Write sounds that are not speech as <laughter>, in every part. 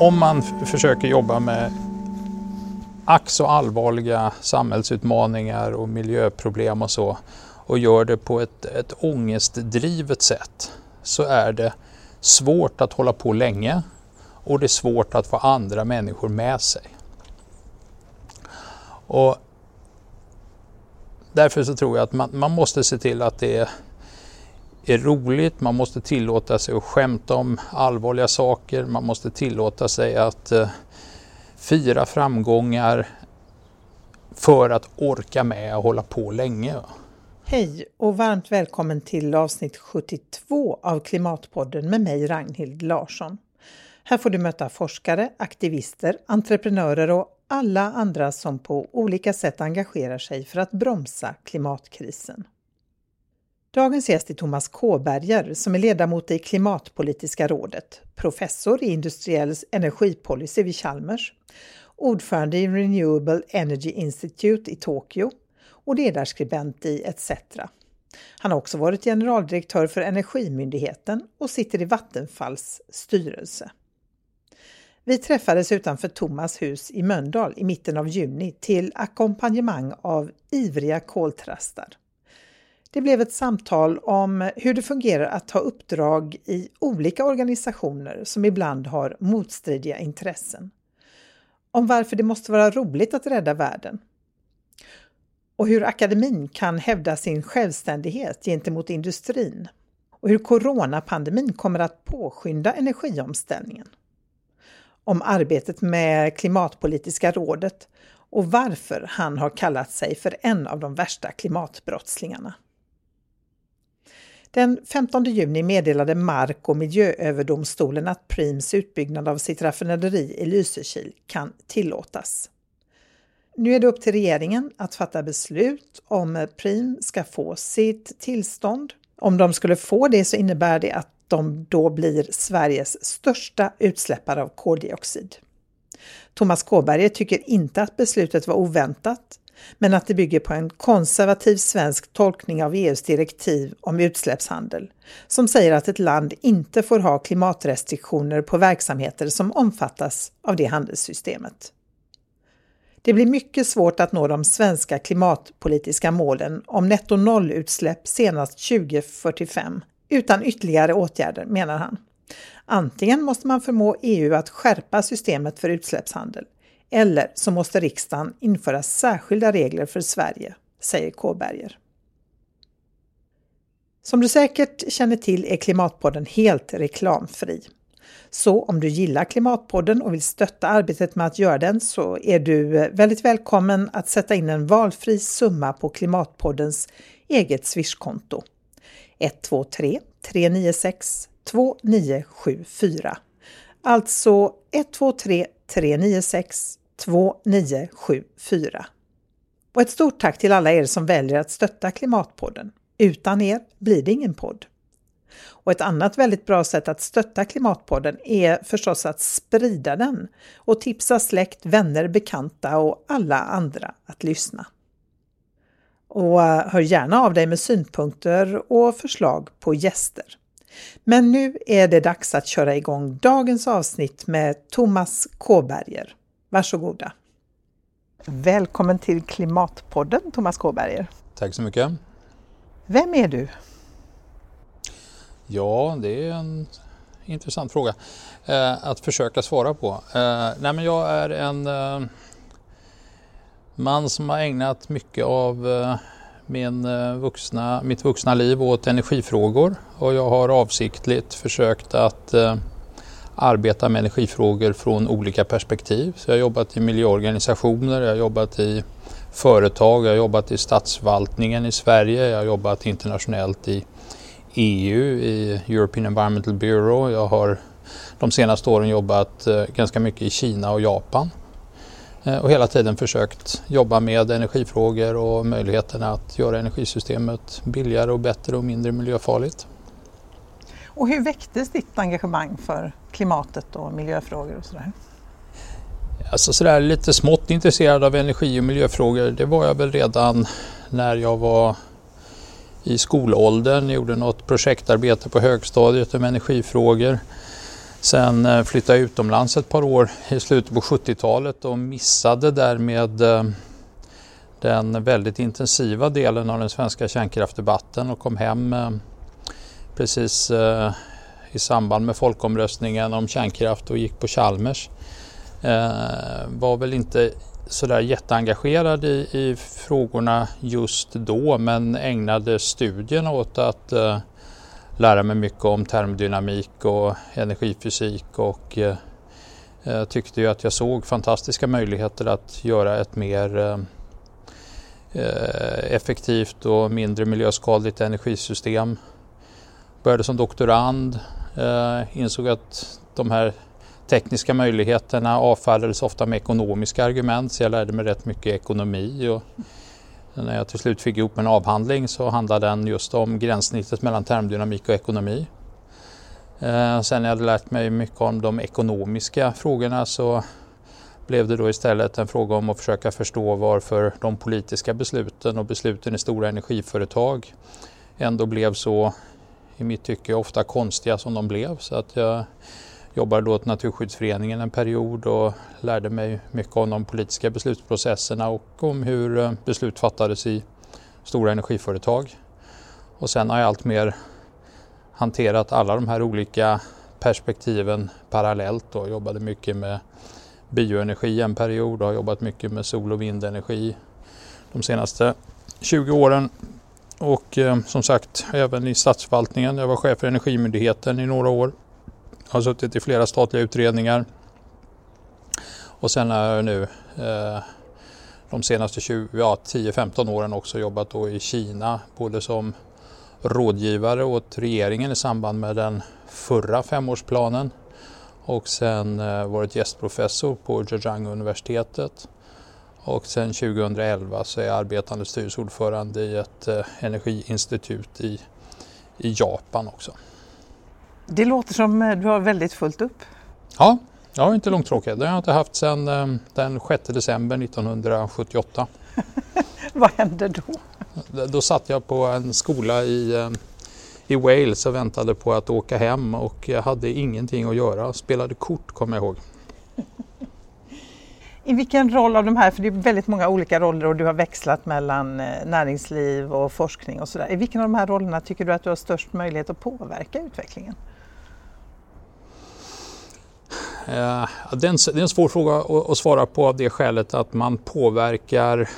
om man försöker jobba med ack så allvarliga samhällsutmaningar och miljöproblem och så och gör det på ett, ett ångestdrivet sätt så är det svårt att hålla på länge och det är svårt att få andra människor med sig. Och därför så tror jag att man, man måste se till att det är, är roligt, man måste tillåta sig att skämta om allvarliga saker, man måste tillåta sig att eh, fira framgångar för att orka med och hålla på länge. Hej och varmt välkommen till avsnitt 72 av Klimatpodden med mig Ragnhild Larsson. Här får du möta forskare, aktivister, entreprenörer och alla andra som på olika sätt engagerar sig för att bromsa klimatkrisen. Dagens gäst är Thomas Kåberger som är ledamot i Klimatpolitiska rådet, professor i industriell energipolicy vid Chalmers, ordförande i Renewable Energy Institute i Tokyo och ledarskribent i ETC. Han har också varit generaldirektör för Energimyndigheten och sitter i Vattenfalls styrelse. Vi träffades utanför Thomas hus i Mölndal i mitten av juni till ackompanjemang av ivriga koltrastar. Det blev ett samtal om hur det fungerar att ha uppdrag i olika organisationer som ibland har motstridiga intressen. Om varför det måste vara roligt att rädda världen. Och hur akademin kan hävda sin självständighet gentemot industrin. Och hur coronapandemin kommer att påskynda energiomställningen om arbetet med Klimatpolitiska rådet och varför han har kallat sig för en av de värsta klimatbrottslingarna. Den 15 juni meddelade Mark och miljööverdomstolen att Prims utbyggnad av sitt raffinaderi i Lysekil kan tillåtas. Nu är det upp till regeringen att fatta beslut om Prim ska få sitt tillstånd. Om de skulle få det så innebär det att de då blir Sveriges största utsläppare av koldioxid. Thomas Kåberger tycker inte att beslutet var oväntat, men att det bygger på en konservativ svensk tolkning av EUs direktiv om utsläppshandel, som säger att ett land inte får ha klimatrestriktioner på verksamheter som omfattas av det handelssystemet. Det blir mycket svårt att nå de svenska klimatpolitiska målen om netto nollutsläpp senast 2045 utan ytterligare åtgärder, menar han. Antingen måste man förmå EU att skärpa systemet för utsläppshandel eller så måste riksdagen införa särskilda regler för Sverige, säger Kåberger. Som du säkert känner till är Klimatpodden helt reklamfri. Så om du gillar Klimatpodden och vill stötta arbetet med att göra den så är du väldigt välkommen att sätta in en valfri summa på Klimatpoddens eget Swishkonto 123 396 2974. Alltså 123 396 2974. Och ett stort tack till alla er som väljer att stötta Klimatpodden. Utan er blir det ingen podd. Och ett annat väldigt bra sätt att stötta Klimatpodden är förstås att sprida den och tipsa släkt, vänner, bekanta och alla andra att lyssna. Och eh, hör gärna av dig med synpunkter och förslag på gäster. Men nu är det dags att köra igång dagens avsnitt med Thomas Kåberger. Varsågoda! Välkommen till Klimatpodden Thomas Kåberger. Tack så mycket. Vem är du? Ja, det är en intressant fråga eh, att försöka svara på. Eh, nej, men jag är en eh, man som har ägnat mycket av eh, min eh, vuxna, mitt vuxna liv åt energifrågor och jag har avsiktligt försökt att eh, arbeta med energifrågor från olika perspektiv. Så jag har jobbat i miljöorganisationer, jag har jobbat i företag, jag har jobbat i statsförvaltningen i Sverige, jag har jobbat internationellt i EU, i European Environmental Bureau. Jag har de senaste åren jobbat eh, ganska mycket i Kina och Japan. Eh, och hela tiden försökt jobba med energifrågor och möjligheterna att göra energisystemet billigare och bättre och mindre miljöfarligt. Och hur väcktes ditt engagemang för klimatet och miljöfrågor och sådär? Alltså sådär lite smått intresserad av energi och miljöfrågor det var jag väl redan när jag var i skolåldern, jag gjorde något projektarbete på högstadiet om energifrågor. Sen eh, flyttade jag utomlands ett par år i slutet på 70-talet och missade därmed eh, den väldigt intensiva delen av den svenska kärnkraftdebatten och kom hem eh, eh, precis i samband med folkomröstningen om kärnkraft och gick på Chalmers. Eh, var väl inte sådär jätteengagerad i, i frågorna just då men ägnade studierna åt att eh, lära mig mycket om termodynamik och energifysik och eh, eh, tyckte ju att jag såg fantastiska möjligheter att göra ett mer eh, effektivt och mindre miljöskadligt energisystem. Började som doktorand, eh, insåg att de här tekniska möjligheterna avfärdades ofta med ekonomiska argument så jag lärde mig rätt mycket ekonomi och när jag till slut fick ihop en avhandling så handlade den just om gränssnittet mellan termodynamik och ekonomi. Eh, sen när jag hade lärt mig mycket om de ekonomiska frågorna så blev det då istället en fråga om att försöka förstå varför de politiska besluten och besluten i stora energiföretag ändå blev så, i mitt tycke, ofta konstiga som de blev. Så att jag jobbade då åt Naturskyddsföreningen en period och lärde mig mycket om de politiska beslutsprocesserna och om hur eh, beslut fattades i stora energiföretag. Och sen har jag allt mer hanterat alla de här olika perspektiven parallellt och jobbade mycket med bioenergi en period och har jobbat mycket med sol och vindenergi de senaste 20 åren. Och eh, som sagt även i statsförvaltningen. Jag var chef för Energimyndigheten i några år har suttit i flera statliga utredningar. Och sen har jag nu eh, de senaste ja, 10-15 åren också jobbat då i Kina både som rådgivare åt regeringen i samband med den förra femårsplanen och sen eh, varit gästprofessor på Zhejiang-universitetet. Och sen 2011 så är jag arbetande styrelseordförande i ett eh, energiinstitut i, i Japan också. Det låter som eh, du har väldigt fullt upp. Ja, jag har inte långtråkigt. Det har jag inte haft sedan eh, den 6 december 1978. <laughs> Vad hände då? Då satt jag på en skola i, i Wales och väntade på att åka hem och jag hade ingenting att göra. Spelade kort kommer jag ihåg. I vilken roll av de här, för det är väldigt många olika roller och du har växlat mellan eh, näringsliv och forskning och sådär. I vilken av de här rollerna tycker du att du har störst möjlighet att påverka utvecklingen? Eh, det är en svår fråga att svara på av det skälet att man påverkar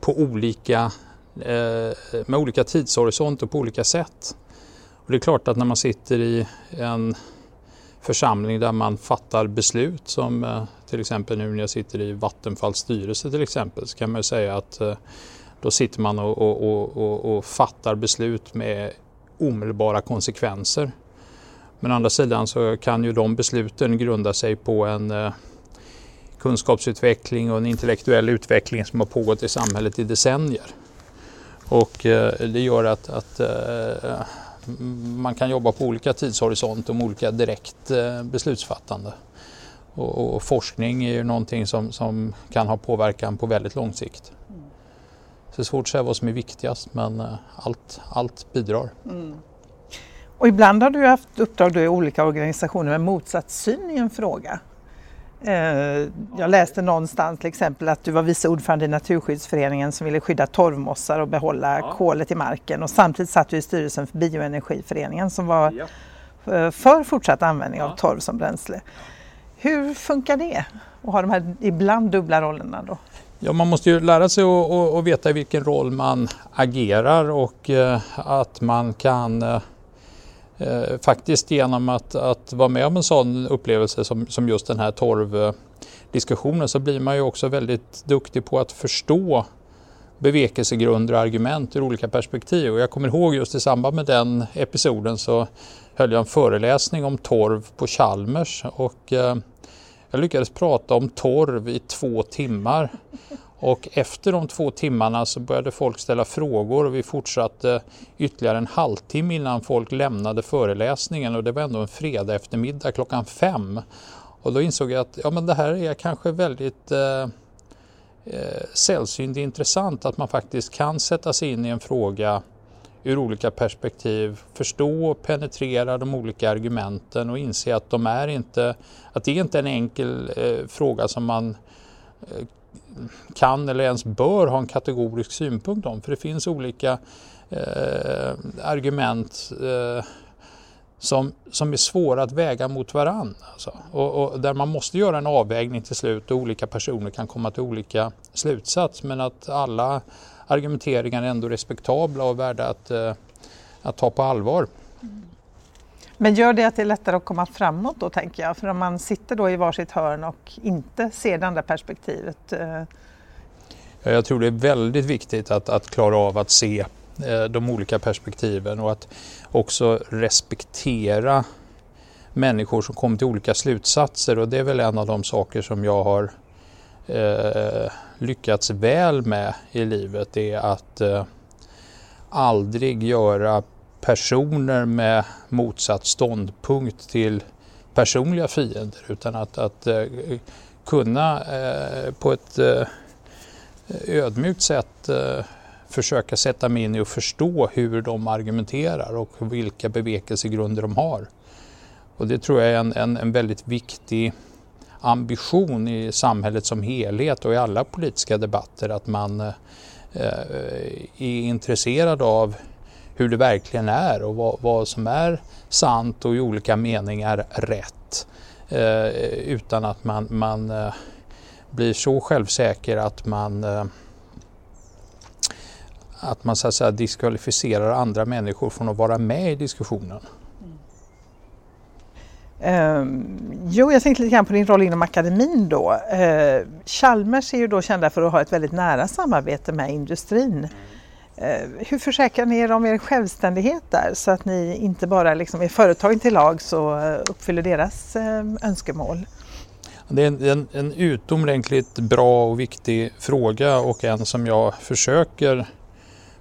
på olika, eh, med olika tidshorisont och på olika sätt. Och det är klart att när man sitter i en församling där man fattar beslut som eh, till exempel nu när jag sitter i Vattenfalls styrelse till exempel så kan man säga att eh, då sitter man och, och, och, och fattar beslut med omedelbara konsekvenser. Men å andra sidan så kan ju de besluten grunda sig på en eh, kunskapsutveckling och en intellektuell utveckling som har pågått i samhället i decennier. Och eh, det gör att, att man kan jobba på olika tidshorisont och med olika direkt beslutsfattande. Och, och, forskning är ju någonting som, som kan ha påverkan på väldigt lång sikt. Så det är svårt att säga vad som är viktigast men allt, allt bidrar. Mm. Och ibland har du haft uppdrag i olika organisationer med motsatt syn i en fråga. Eh, jag läste någonstans till exempel att du var vice ordförande i Naturskyddsföreningen som ville skydda torvmossar och behålla ja. kolet i marken och samtidigt satt du i styrelsen för Bioenergiföreningen som var ja. Eh, för fortsatt användning ja. av torv som bränsle. Hur funkar det att ha de här ibland dubbla rollerna då? Ja, man måste ju lära sig att veta i vilken roll man agerar och eh, att man kan eh, eh, faktiskt genom att, att vara med om en sån upplevelse som, som just den här torvdiskussionen så blir man ju också väldigt duktig på att förstå bevekelsegrunder och argument ur olika perspektiv. Och jag kommer ihåg just i samband med den episoden så höll jag en föreläsning om torv på Chalmers och eh, jag lyckades prata om torv i två timmar. Och efter de två timmarna så började folk ställa frågor och vi fortsatte ytterligare en halvtimme innan folk lämnade föreläsningen och det var ändå en fredag eftermiddag klockan fem. Och då insåg jag att ja, men det här är kanske väldigt eh, eh, sällsynt intressant att man faktiskt kan sätta sig in i en fråga ur olika perspektiv, förstå och penetrera de olika argumenten och inse att de är inte, att det är inte en enkel eh, fråga som man eh, kan eller ens bör ha en kategorisk synpunkt om. För det finns olika eh, argument eh, som, som är svåra att väga mot varandra. Alltså. Och, och, där man måste göra en avvägning till slut och olika personer kan komma till olika slutsats. Men att alla argumenteringar är ändå respektabla och värda att, eh, att ta på allvar. Men gör det att det är lättare att komma framåt då tänker jag? För om man sitter då i varsitt hörn och inte ser det andra perspektivet. Eh... Jag tror det är väldigt viktigt att, att klara av att se eh, de olika perspektiven och att också respektera människor som kommer till olika slutsatser och det är väl en av de saker som jag har eh, lyckats väl med i livet är att eh, aldrig göra personer med motsatt ståndpunkt till personliga fiender utan att, att eh, kunna eh, på ett eh, ödmjukt sätt eh, försöka sätta mig in i och förstå hur de argumenterar och vilka bevekelsegrunder de har. Och det tror jag är en, en, en väldigt viktig ambition i samhället som helhet och i alla politiska debatter att man eh, eh, är intresserad av hur det verkligen är och vad, vad, som är sant och i olika meningar rätt. Eh, utan att man, man eh, blir så självsäker att man eh, att man så att säga diskvalificerar andra människor från att vara med i diskussionen. Um, jo, jag tänkte lite grann på din roll inom akademin då. Uh, Chalmers är ju då kända för att ha ett väldigt nära samarbete med industrin. Uh, hur försäkrar ni er om er självständighet där så att ni inte bara liksom är företagen till lag så uppfyller deras önskemål? Det är en, en, en utomordentligt bra och viktig fråga och en som jag försöker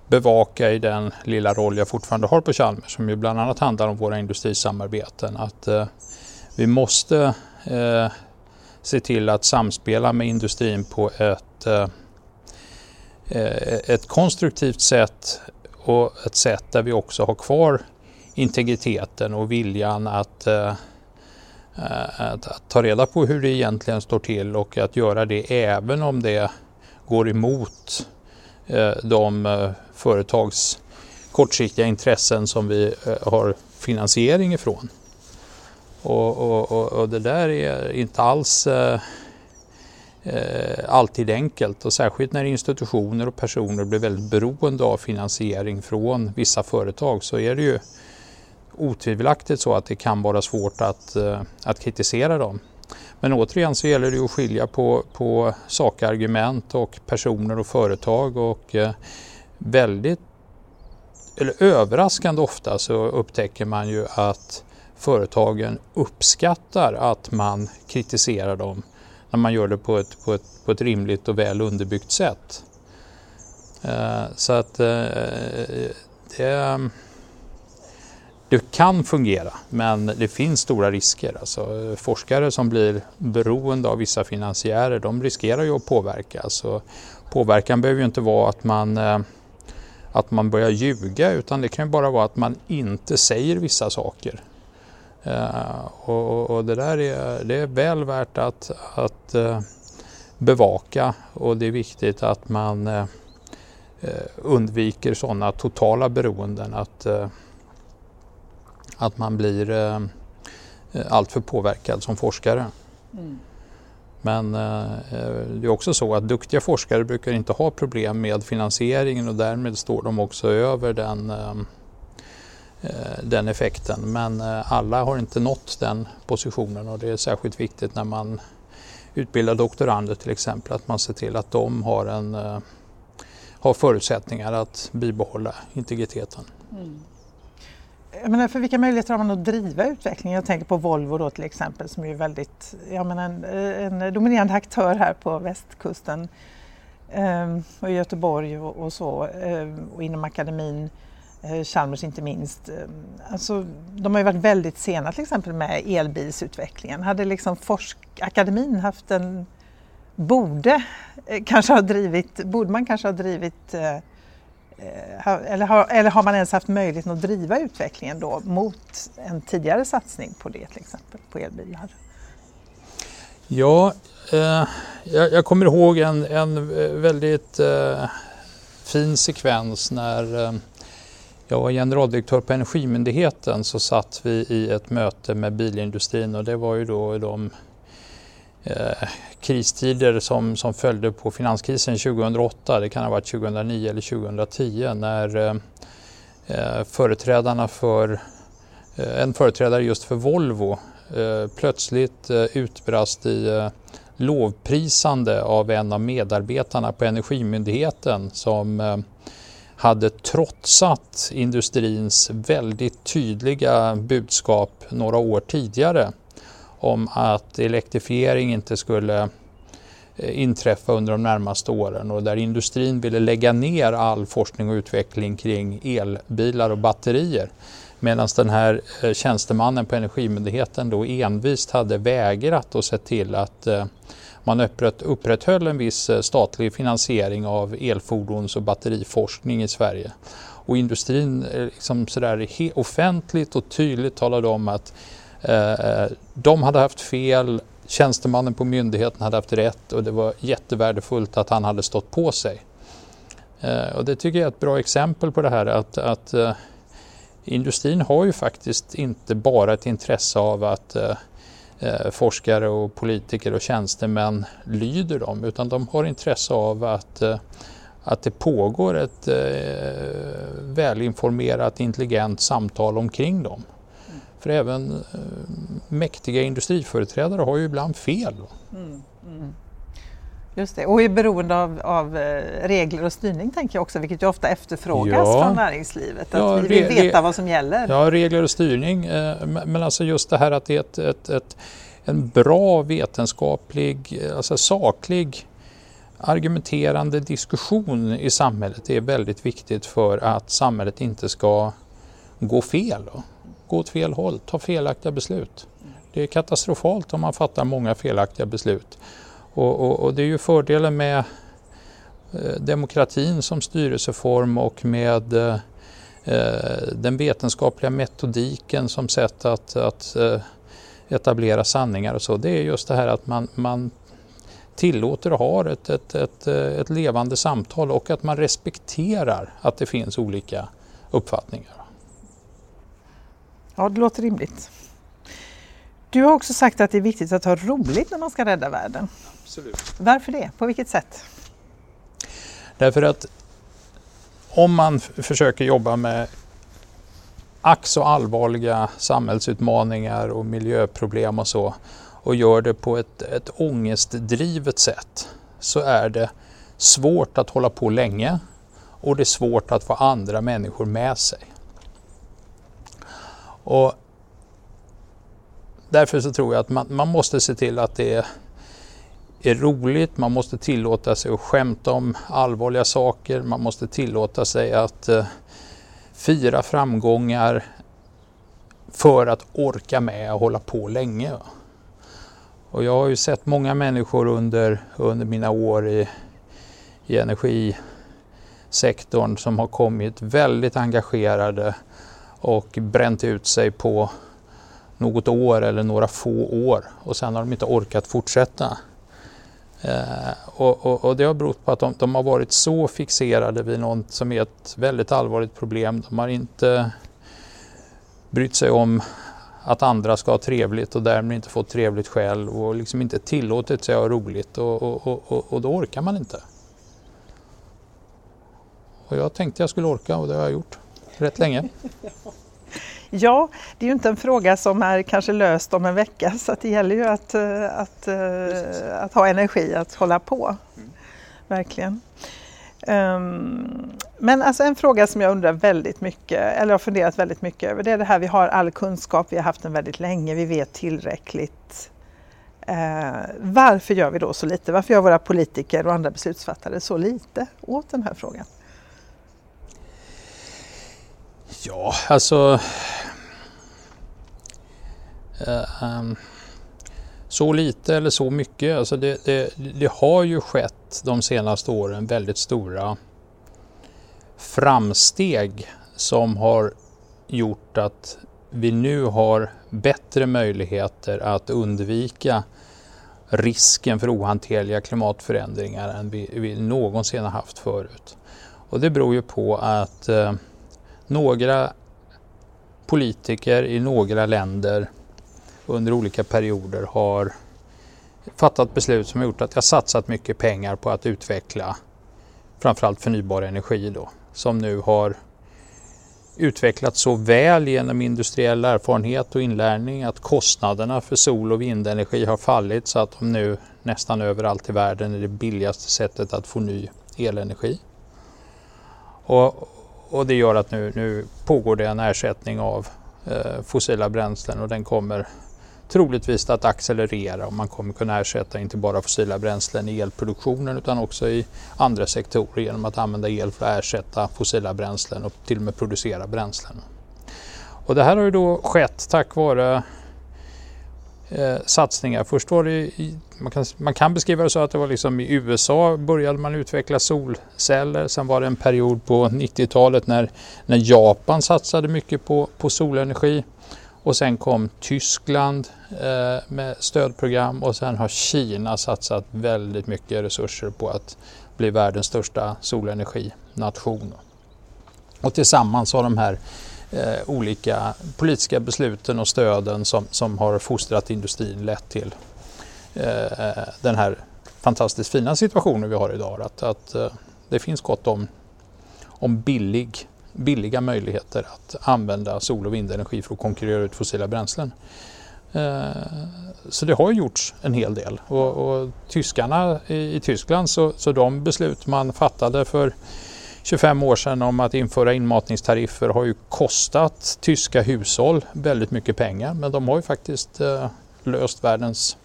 bevaka i den lilla roll jag fortfarande har på Chalmers som ju bland annat handlar om våra industrisamarbeten. Att eh, vi måste eh, se till att samspela med industrin på ett, eh, eh, ett konstruktivt sätt och ett sätt där vi också har kvar integriteten och viljan att, eh, eh, att, att ta reda på hur det egentligen står till och att göra det även om det går emot eh, de företags kortsiktiga intressen som vi eh, har finansiering ifrån. Och, och, och det där är inte alls eh, eh, alltid enkelt och särskilt när institutioner och personer blir väldigt beroende av finansiering från vissa företag så är det ju otvivelaktigt så att det kan vara svårt att, eh, att kritisera dem. Men återigen så gäller det att skilja på, på sakargument och personer och företag och eh, väldigt eller överraskande ofta så upptäcker man ju att företagen uppskattar att man kritiserar dem när man gör det på ett, på ett, på ett rimligt och väl underbyggt sätt. Eh, så att eh, det, det kan fungera men det finns stora risker. Alltså, forskare som blir beroende av vissa finansiärer de riskerar ju att påverkas. påverkan behöver ju inte vara att man eh, att man börjar ljuga utan det kan ju bara vara att man inte säger vissa saker. Uh, och, och, det där är, det är väl värt att, att uh, bevaka och det är viktigt att man uh, undviker sådana totala beroenden att, att man blir alltför påverkad som forskare. Mm. Men eh, det är också så att duktiga forskare brukar inte ha problem med finansieringen och därmed står de också över den, eh, eh, den effekten. Men alla har inte nått den positionen och det är särskilt viktigt när man utbildar doktorander till exempel att man ser till att de har, en, har förutsättningar att bibehålla integriteten. Mm. Jag menar, för vilka möjligheter har man att driva utvecklingen? Jag tänker på Volvo då till exempel som är väldigt, jag menar, en, en dominerande aktör här på västkusten um, och i Göteborg och, och så um, och inom akademin, Eh, Chalmers inte minst. Eh, alltså, de har ju varit väldigt sena till exempel med elbilsutvecklingen. Hade liksom Forskakademin haft en, borde, eh, kanske ha drivit, borde man kanske ha drivit eller har, eller har man ens haft möjligheten att driva utvecklingen då mot en tidigare satsning på det till exempel, på elbilar? Ja, eh, jag, jag, kommer ihåg en, en väldigt eh, fin sekvens när eh, jag var generaldirektör på Energimyndigheten så satt vi i ett möte med bilindustrin och det var ju då de eh, kristider som, som följde på finanskrisen 2008, det kan ha varit 2009 eller 2010 när eh, företrädarna för, eh, en företrädare just för Volvo eh, plötsligt eh, utbrast i eh, lovprisande av en av medarbetarna på Energimyndigheten som eh, hade trotsat industrins väldigt tydliga budskap några år tidigare om att elektrifiering inte skulle eh, inträffa under de närmaste åren och där industrin ville lägga ner all forskning och utveckling kring elbilar och batterier. Medan den här eh, tjänstemannen på Energimyndigheten då envist hade vägrat att se till att eh, man upprätthöll en viss eh, statlig finansiering av elfordons och batteriforskning i Sverige. Och industrin eh, liksom sådär offentligt och tydligt talade om att eh, eh, de hade haft fel, tjänstemannen på myndigheten hade haft rätt och det var jättevärdefullt att han hade stått på sig. Eh, och det tycker jag är ett bra exempel på det här att, att eh, industrin har ju faktiskt inte bara ett intresse av att Eh, forskare och politiker och tjänstemän lyder dem utan de har intresse av att, eh, att det pågår ett eh, välinformerat intelligent samtal omkring dem. För även mäktiga industriföreträdare har ju ibland fel. Mm, mm. Just det, och är beroende av, av, eh, regler och styrning tänker jag också, vilket ju ofta efterfrågas ja. från näringslivet. Att ja, vi vill veta vad som gäller. Ja, regler och styrning. Eh, men alltså just det här att det är ett, ett, ett, en bra vetenskaplig, alltså saklig argumenterande diskussion i samhället är väldigt viktigt för att samhället inte ska gå fel. Då gå åt fel håll, ta felaktiga beslut. Det är katastrofalt om man fattar många felaktiga beslut. Och, och, och det är ju fördelen med eh, demokratin som styrelseform och med eh, eh, den vetenskapliga metodiken som sätt att, att etablera sanningar och så. Det är just det här att man, man tillåter och har ett, ett, ett, ett levande samtal och att man respekterar att det finns olika uppfattningar. Ja, det låter rimligt. Du har också sagt att det är viktigt att ha roligt när man ska rädda världen. Absolut. Varför det? På vilket sätt? Därför att om man försöker jobba med ack så allvarliga samhällsutmaningar och miljöproblem och så och gör det på ett, ett ångestdrivet sätt så är det svårt att hålla på länge och det är svårt att få andra människor med sig. Och därför så tror jag att man, man måste se till att det är, är roligt, man måste tillåta sig att skämta om allvarliga saker, man måste tillåta sig att eh, fira framgångar för att orka med och hålla på länge. Och jag har ju sett många människor under, under mina år i, i energisektorn som har kommit väldigt engagerade och bränt ut sig på något år eller några få år och sen har de inte orkat fortsätta. Eh, och, och, och, det har berott på att de, de, har varit så fixerade vid något som är ett väldigt allvarligt problem. De har inte brytt sig om att andra ska ha trevligt och därmed inte fått trevligt själv och liksom inte tillåtit sig att ha roligt och, och, och, då orkar man inte. Och jag tänkte jag skulle orka och det har jag gjort rätt länge. <laughs> Ja, det är ju inte en fråga som är kanske löst om en vecka så det gäller ju att, eh, att, eh, att ha energi att hålla på. Mm. Verkligen. Um, men alltså en fråga som jag undrar väldigt mycket, eller har funderat väldigt mycket över, det är det här vi har all kunskap, vi har haft den väldigt länge, vi vet tillräckligt. Uh, varför gör vi då så lite? Varför gör våra politiker och andra beslutsfattare så lite åt den här frågan? Ja, alltså... Eh, ehm, så lite eller så mycket. Alltså det, det, det, har ju skett de senaste åren väldigt stora framsteg som har gjort att vi nu har bättre möjligheter att undvika risken för ohanterliga klimatförändringar än vi, vi någonsin har haft förut. Och det beror ju på att eh, några politiker i några länder under olika perioder har fattat beslut som har gjort att jag satsat mycket pengar på att utveckla framförallt förnybar energi då, som nu har utvecklats så väl genom industriell erfarenhet och inlärning att kostnaderna för sol och vindenergi har fallit så att de nu nästan överallt i världen är det billigaste sättet att få ny elenergi. Och, och det gör att nu, nu pågår det en ersättning av eh, fossila bränslen och den kommer troligtvis att accelerera och man kommer kunna ersätta inte bara fossila bränslen i elproduktionen utan också i andra sektorer genom att använda el för att ersätta fossila bränslen och till och med producera bränslen. Och det här har ju då skett tack vare eh, satsningar. Först var det i, man, kan, man kan beskriva det så att det var liksom i USA började man utveckla solceller. Sen var det en period på 90-talet när, när Japan satsade mycket på, på solenergi. Och sen kom Tyskland eh, med stödprogram och sen har Kina satsat väldigt mycket resurser på att bli världens största solenergination. Och tillsammans har de här eh, olika politiska besluten och stöden som, som har fostrat industrin lett till eh, den här fantastiskt fina situationen vi har idag. Att, att eh, det finns gott om, om billig billiga möjligheter att använda sol och vindenergi för att konkurrera ut fossila bränslen. Eh, så det har gjorts en hel del och, och tyskarna i, i Tyskland så, så de beslut man fattade för 25 år sedan om att införa inmatningstariffer har ju kostat tyska hushåll väldigt mycket pengar men de har ju faktiskt eh, löst världens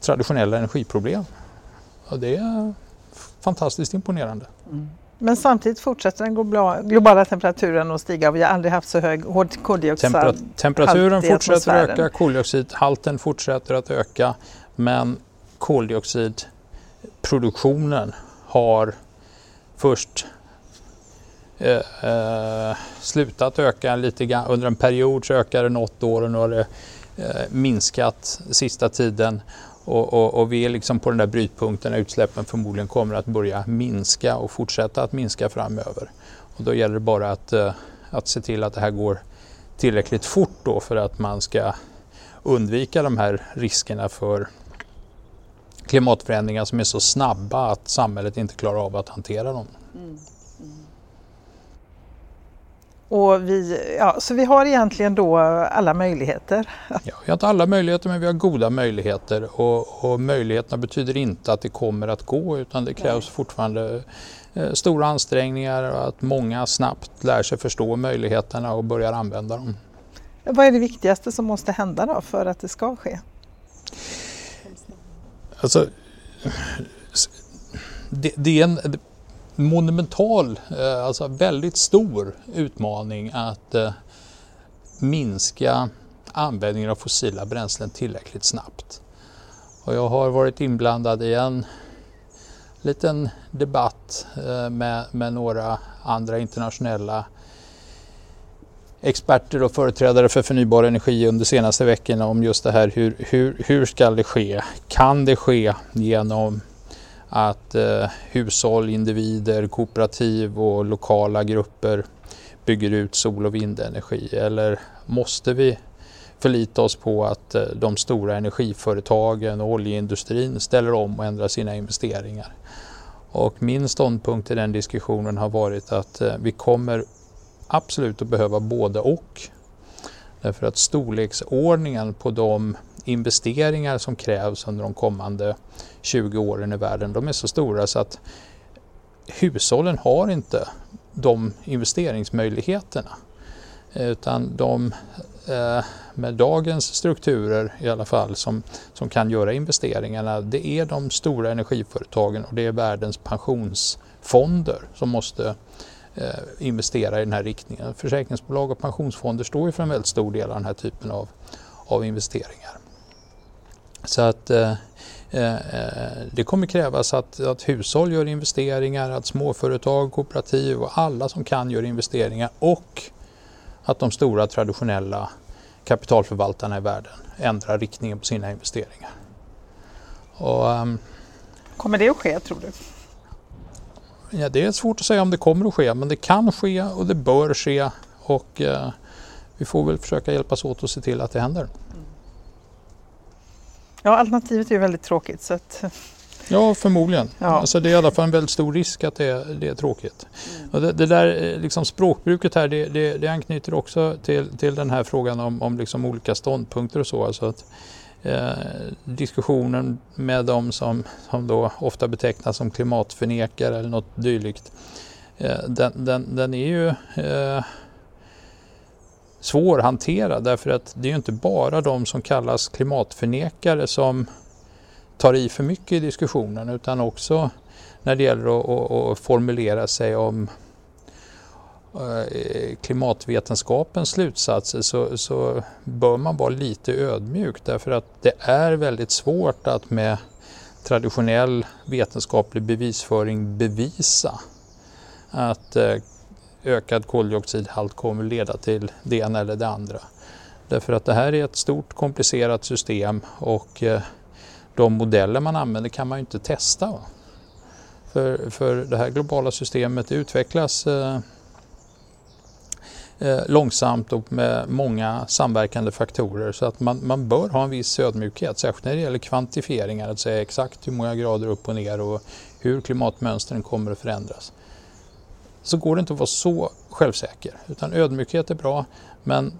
traditionella energiproblem. Och det är fantastiskt imponerande. Mm. Men samtidigt fortsätter den globala temperaturen att stiga och vi har aldrig haft så hög koldioxid. Temper temperaturen fortsätter att öka, koldioxidhalten fortsätter att öka men koldioxidproduktionen har först Eh, eh, slutat öka lite grann. Under en period så ökade det något år och nu har det eh, minskat sista tiden och, och, och, vi är liksom på den där brytpunkten där utsläppen förmodligen kommer att börja minska och fortsätta att minska framöver. Och då gäller det bara att, eh, att se till att det här går tillräckligt fort då för att man ska undvika de här riskerna för klimatförändringar som är så snabba att samhället inte klarar av att hantera dem. Mm. Och vi, ja, så vi har egentligen då alla möjligheter. Ja, vi har inte alla möjligheter men vi har goda möjligheter och, och möjligheterna betyder inte att det kommer att gå utan det krävs Nej. fortfarande eh, stora ansträngningar och att många snabbt lär sig förstå möjligheterna och börjar använda dem. Vad är det viktigaste som måste hända då för att det ska ske? Alltså, det, det är en, monumental, eh, alltså väldigt stor utmaning att eh, minska användningen av fossila bränslen tillräckligt snabbt. Och jag har varit inblandad i en liten debatt eh, med, med några andra internationella experter och företrädare för förnybar energi under senaste veckorna om just det här hur, hur, hur ska det ske? Kan det ske genom att eh, hushåll, individer, kooperativ och lokala grupper bygger ut sol och vindenergi? Eller måste vi förlita oss på att eh, de stora energiföretagen och oljeindustrin ställer om och ändrar sina investeringar? Och min ståndpunkt i den diskussionen har varit att eh, vi kommer absolut att behöva både och. Därför att storleksordningen på de investeringar som krävs under de kommande 20 åren i världen, de är så stora så att hushållen har inte de investeringsmöjligheterna. Utan de eh, med dagens strukturer i alla fall som, som kan göra investeringarna, det är de stora energiföretagen och det är världens pensionsfonder som måste eh, investera i den här riktningen. Försäkringsbolag och pensionsfonder står ju för en väldigt stor del av den här typen av, av investeringar. Så att eh, Eh, det kommer krävas att, att hushåll gör investeringar, att småföretag, kooperativ och alla som kan gör investeringar och att de stora traditionella kapitalförvaltarna i världen ändrar riktningen på sina investeringar. Och, um, kommer det att ske tror du? Ja, det är svårt att säga om det kommer att ske men det kan ske och det bör ske och uh, vi får väl försöka hjälpas åt att se till att det händer. Ja, alternativet är väldigt tråkigt. Så att... Ja, förmodligen. Ja. Alltså, det är i alla fall en väldigt stor risk att det är, det är tråkigt. Mm. Och det, det, där eh, liksom språkbruket här det, det, det, anknyter också till, till den här frågan om, om liksom olika ståndpunkter och så. Alltså att, eh, diskussionen med de som, som då ofta betecknas som klimatförnekare eller något dylikt. Eh, den, den, den är ju eh, svårhanterad därför att det är ju inte bara de som kallas klimatförnekare som tar i för mycket i diskussionen utan också när det gäller att, att, att formulera sig om eh, klimatvetenskapens slutsatser så, så, bör man vara lite ödmjuk därför att det är väldigt svårt att med traditionell vetenskaplig bevisföring bevisa att eh, ökad koldioxidhalt kommer leda till det ena eller det andra. Därför att det här är ett stort komplicerat system och eh, de modeller man använder kan man ju inte testa. För, för det här globala systemet utvecklas eh, eh, långsamt och med många samverkande faktorer så att man, man bör ha en viss ödmjukhet, särskilt när det gäller kvantifieringar, att säga exakt hur många grader upp och ner och hur klimatmönstren kommer att förändras så går det inte att vara så självsäker. Utan ödmjukhet är bra men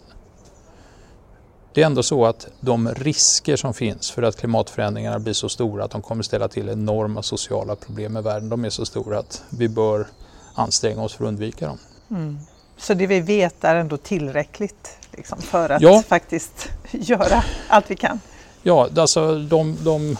det är ändå så att de risker som finns för att klimatförändringarna blir så stora att de kommer ställa till enorma sociala problem i världen, de är så stora att vi bör anstränga oss för att undvika dem. Mm. Så det vi vet är ändå tillräckligt liksom, för att ja. faktiskt <laughs> göra allt vi kan? Ja, alltså de, de,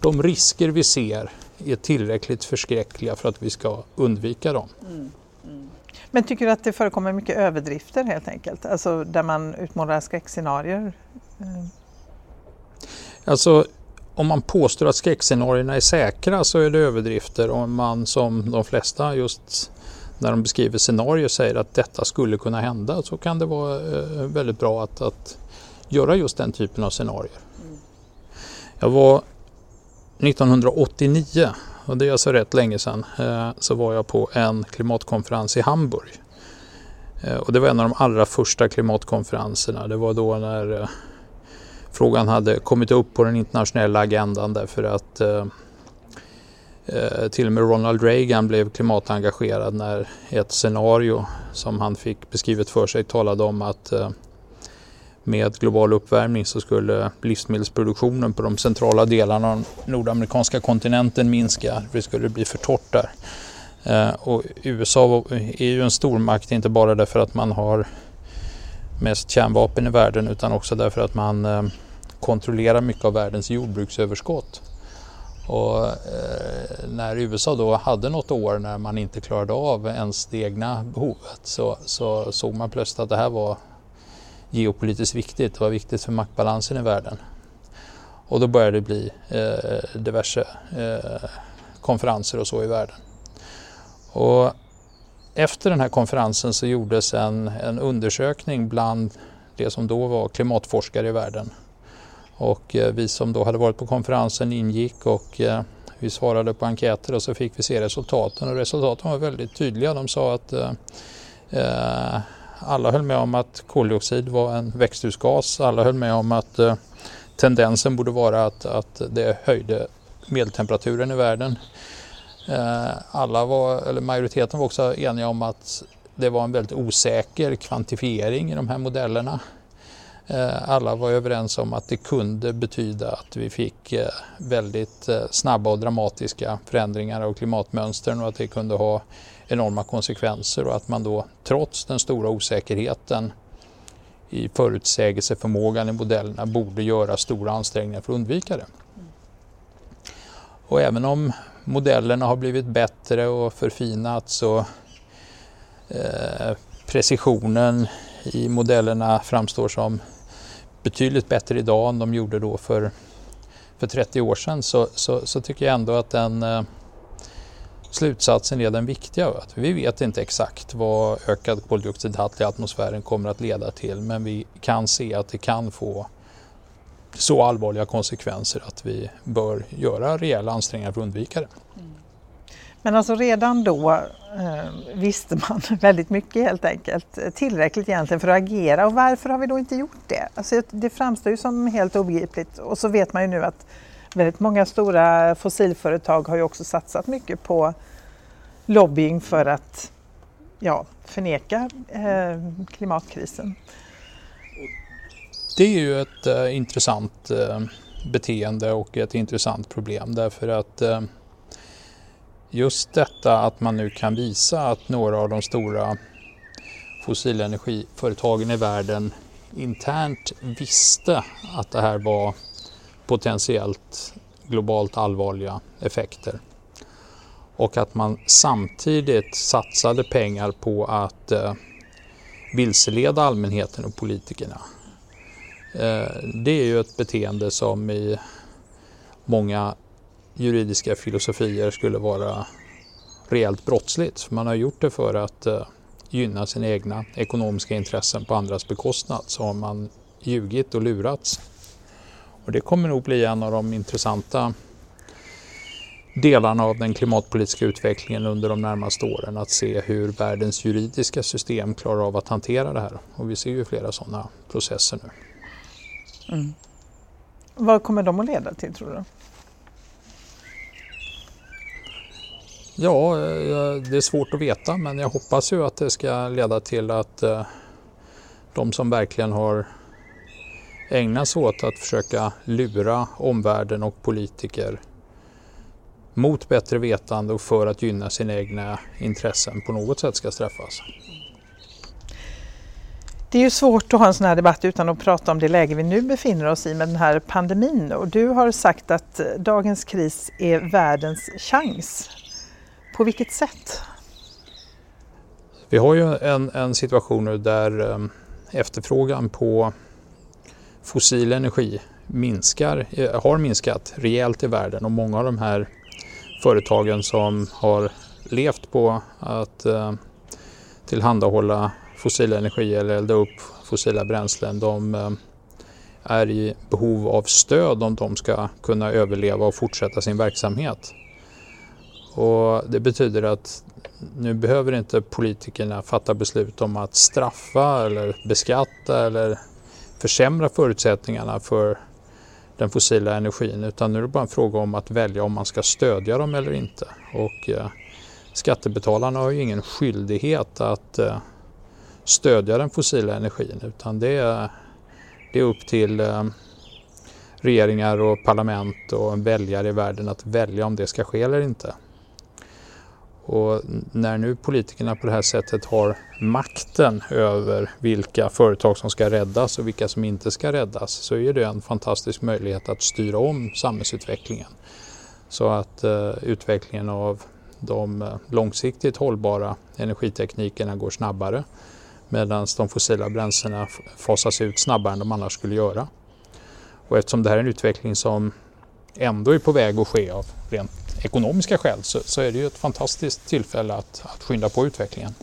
de risker vi ser är tillräckligt förskräckliga för att vi ska undvika dem. Mm. Mm. Men tycker du att det förekommer mycket överdrifter helt enkelt? Alltså där man utmålar skräckscenarier? Mm. Alltså om man påstår att skräckscenarierna är säkra så är det överdrifter. Om man som de flesta just när de beskriver scenarier säger att detta skulle kunna hända så kan det vara eh, väldigt bra att, att göra just den typen av scenarier. Mm. Jag var 1989, och det är alltså rätt länge sedan, eh, så var jag på en klimatkonferens i Hamburg. Eh, och det var en av de allra första klimatkonferenserna. Det var då när eh, frågan hade kommit upp på den internationella agendan därför att till och med Ronald Reagan blev klimatengagerad när ett scenario som han fick beskrivet för sig talade om att med global uppvärmning så skulle livsmedelsproduktionen på de centrala delarna av den nordamerikanska kontinenten minska. Det skulle bli för torrt där. Eh, och USA är ju en stormakt inte bara därför att man har mest kärnvapen i världen utan också därför att man eh, kontrollerar mycket av världens jordbruksöverskott. Och eh, när USA då hade något år när man inte klarade av ens det egna behovet så, så såg man plötsligt att det här var geopolitiskt viktigt. Det var viktigt för maktbalansen i världen. Och då började det bli eh, diverse eh, konferenser och så i världen. Och efter den här konferensen så gjordes en, en undersökning bland det som då var klimatforskare i världen. Och eh, vi som då hade varit på konferensen ingick och eh, vi svarade på enkäter och så fick vi se resultaten och resultaten var väldigt tydliga. De sa att eh, eh alla höll med om att koldioxid var en växthusgas. Alla höll med om att eh, tendensen borde vara att, att det höjde medeltemperaturen i världen. Eh, alla var, eller majoriteten var också eniga om att det var en väldigt osäker kvantifiering i de här modellerna. Eh, alla var överens om att det kunde betyda att vi fick eh, väldigt eh, snabba och dramatiska förändringar av klimatmönstren och att det kunde ha enorma konsekvenser och att man då trots den stora osäkerheten i förutsägelseförmågan i modellerna borde göra stora ansträngningar för att undvika det. Och även om modellerna har blivit bättre och förfinats och eh, precisionen i modellerna framstår som betydligt bättre idag än de gjorde då för för 30 år sedan så, så, så tycker jag ändå att den eh, slutsatsen är den viktiga. Att vi vet inte exakt vad ökad koldioxidhalt i atmosfären kommer att leda till men vi kan se att det kan få så allvarliga konsekvenser att vi bör göra rejäla ansträngningar för att undvika det. Mm. Men alltså redan då eh, visste man <laughs> väldigt mycket helt enkelt, tillräckligt egentligen för att agera och varför har vi då inte gjort det? Alltså det framstår ju som helt obegripligt och så vet man ju nu att väldigt många stora fossilföretag har ju också satsat mycket på lobbying för att ja, förneka eh, klimatkrisen. Det är ju ett eh, intressant eh, beteende och ett intressant problem därför att eh, just detta att man nu kan visa att några av de stora fossilenergiföretagen i världen internt visste att det här var potentiellt globalt allvarliga effekter. Och att man samtidigt satsade pengar på att eh, vilseleda allmänheten och politikerna. Eh, det är ju ett beteende som i många juridiska filosofier skulle vara rejält brottsligt. Man har gjort det för att eh, gynna sina egna ekonomiska intressen på andras bekostnad. Så har man ljugit och lurats. Och det kommer nog bli en av de intressanta delarna av den klimatpolitiska utvecklingen under de närmaste åren. Att se hur världens juridiska system klarar av att hantera det här. Och vi ser ju flera sådana processer nu. Mm. Vad kommer de att leda till tror du? Ja, eh, det är svårt att veta men jag hoppas ju att det ska leda till att eh, de som verkligen har ägnat sig åt att försöka lura omvärlden och politiker mot bättre vetande och för att gynna sina egna intressen på något sätt ska straffas. Det är ju svårt att ha en sån här debatt utan att prata om det läge vi nu befinner oss i med den här pandemin. Och du har sagt att dagens kris är världens chans. På vilket sätt? Vi har ju en, en situation nu där um, efterfrågan på fossil energi minskar, eh, har minskat rejält i världen och många av de här företagen som har levt på att eh, tillhandahålla fossil energi eller elda upp fossila bränslen, de eh, är i behov av stöd om de ska kunna överleva och fortsätta sin verksamhet. Och det betyder att nu behöver inte politikerna fatta beslut om att straffa eller beskatta eller försämra förutsättningarna för den fossila energin utan nu är det bara en fråga om att välja om man ska stödja dem eller inte. Och eh, skattebetalarna har ju ingen skyldighet att eh, stödja den fossila energin utan det är, det är upp till eh, regeringar och parlament och väljare i världen att välja om det ska ske eller inte. Och när nu politikerna på det här sättet har makten över vilka företag som ska räddas och vilka som inte ska räddas så är det en fantastisk möjlighet att styra om samhällsutvecklingen. Så att eh, utvecklingen av de eh, långsiktigt hållbara energiteknikerna går snabbare medan de fossila bränslena fasas ut snabbare än de annars skulle göra. Och eftersom det här är en utveckling som ändå är på väg att ske av rent ekonomiska skäl så, så är det ju ett fantastiskt tillfälle att, att skynda på utvecklingen.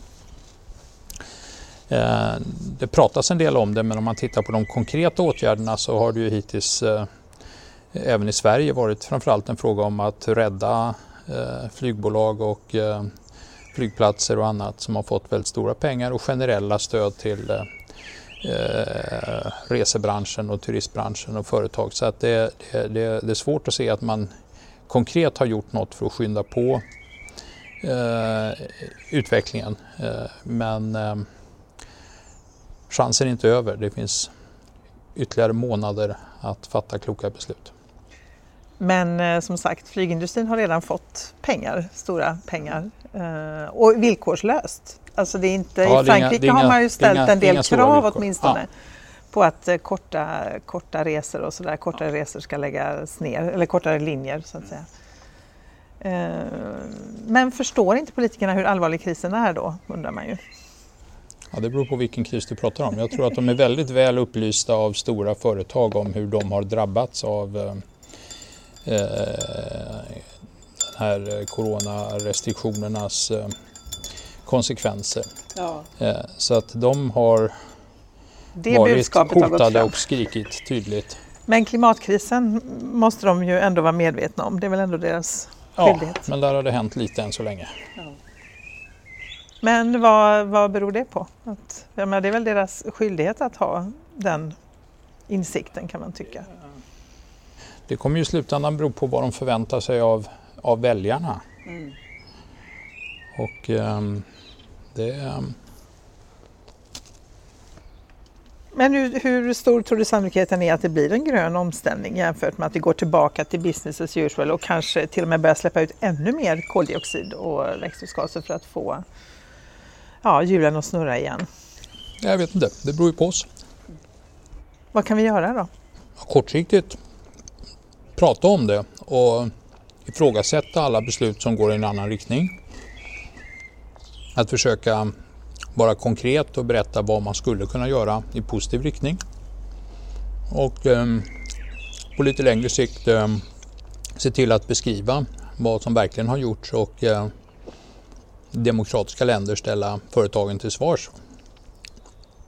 Eh, det pratas en del om det men om man tittar på de konkreta åtgärderna så har det ju hittills eh, även i Sverige varit framförallt en fråga om att rädda eh, flygbolag och eh, flygplatser och annat som har fått väldigt stora pengar och generella stöd till eh, eh resebranschen och turistbranschen och företag. Så att det, det, det, det är svårt att se att man konkret har gjort något för att skynda på eh, utvecklingen. Eh, men eh, chansen är inte över. Det finns ytterligare månader att fatta kloka beslut. Men eh, som sagt, flygindustrin har redan fått pengar, stora pengar eh, och villkorslöst. Alltså det är inte, ja, I Frankrike inga, har man ju ställt inga, en del krav åtminstone. Ja på att eh, korta, korta resor och sådär, kortare resor ska läggas ner, eller kortare linjer så att säga. Eh, men förstår inte politikerna hur allvarlig krisen är då, undrar man ju. Ja, det beror på vilken kris du pratar om. Jag tror att de är väldigt väl upplysta av stora företag om hur de har drabbats av eh, här coronarestriktionernas eh, konsekvenser. Ja. Eh, så att de har det varit hotade och skrikit tydligt. Men klimatkrisen måste de ju ändå vara medvetna om. Det är väl ändå deras skyldighet? Ja, men där har det hänt lite än så länge. Ja. Men vad, vad beror det på? Att, jag menar, det är väl deras skyldighet att ha den insikten kan man tycka. Det kommer ju i slutändan bero på vad de förväntar sig av, av väljarna. Mm. Och um, det... Um... Men hur, hur, stor tror du sannolikheten är att det blir en grön omställning jämfört med att vi går tillbaka till business as usual och kanske till och med börjar släppa ut ännu mer koldioxid och växthusgaser för att få ja, hjulen att snurra igen? Jag vet inte, det beror ju på oss. Vad kan vi göra då? Kortsiktigt prata om det och ifrågasätta alla beslut som går i en annan riktning. Att försöka vara konkret och berätta vad man skulle kunna göra i positiv riktning. Och eh, på lite längre sikt eh, se till att beskriva vad som verkligen har gjorts och eh, demokratiska länder ställa företagen till svars.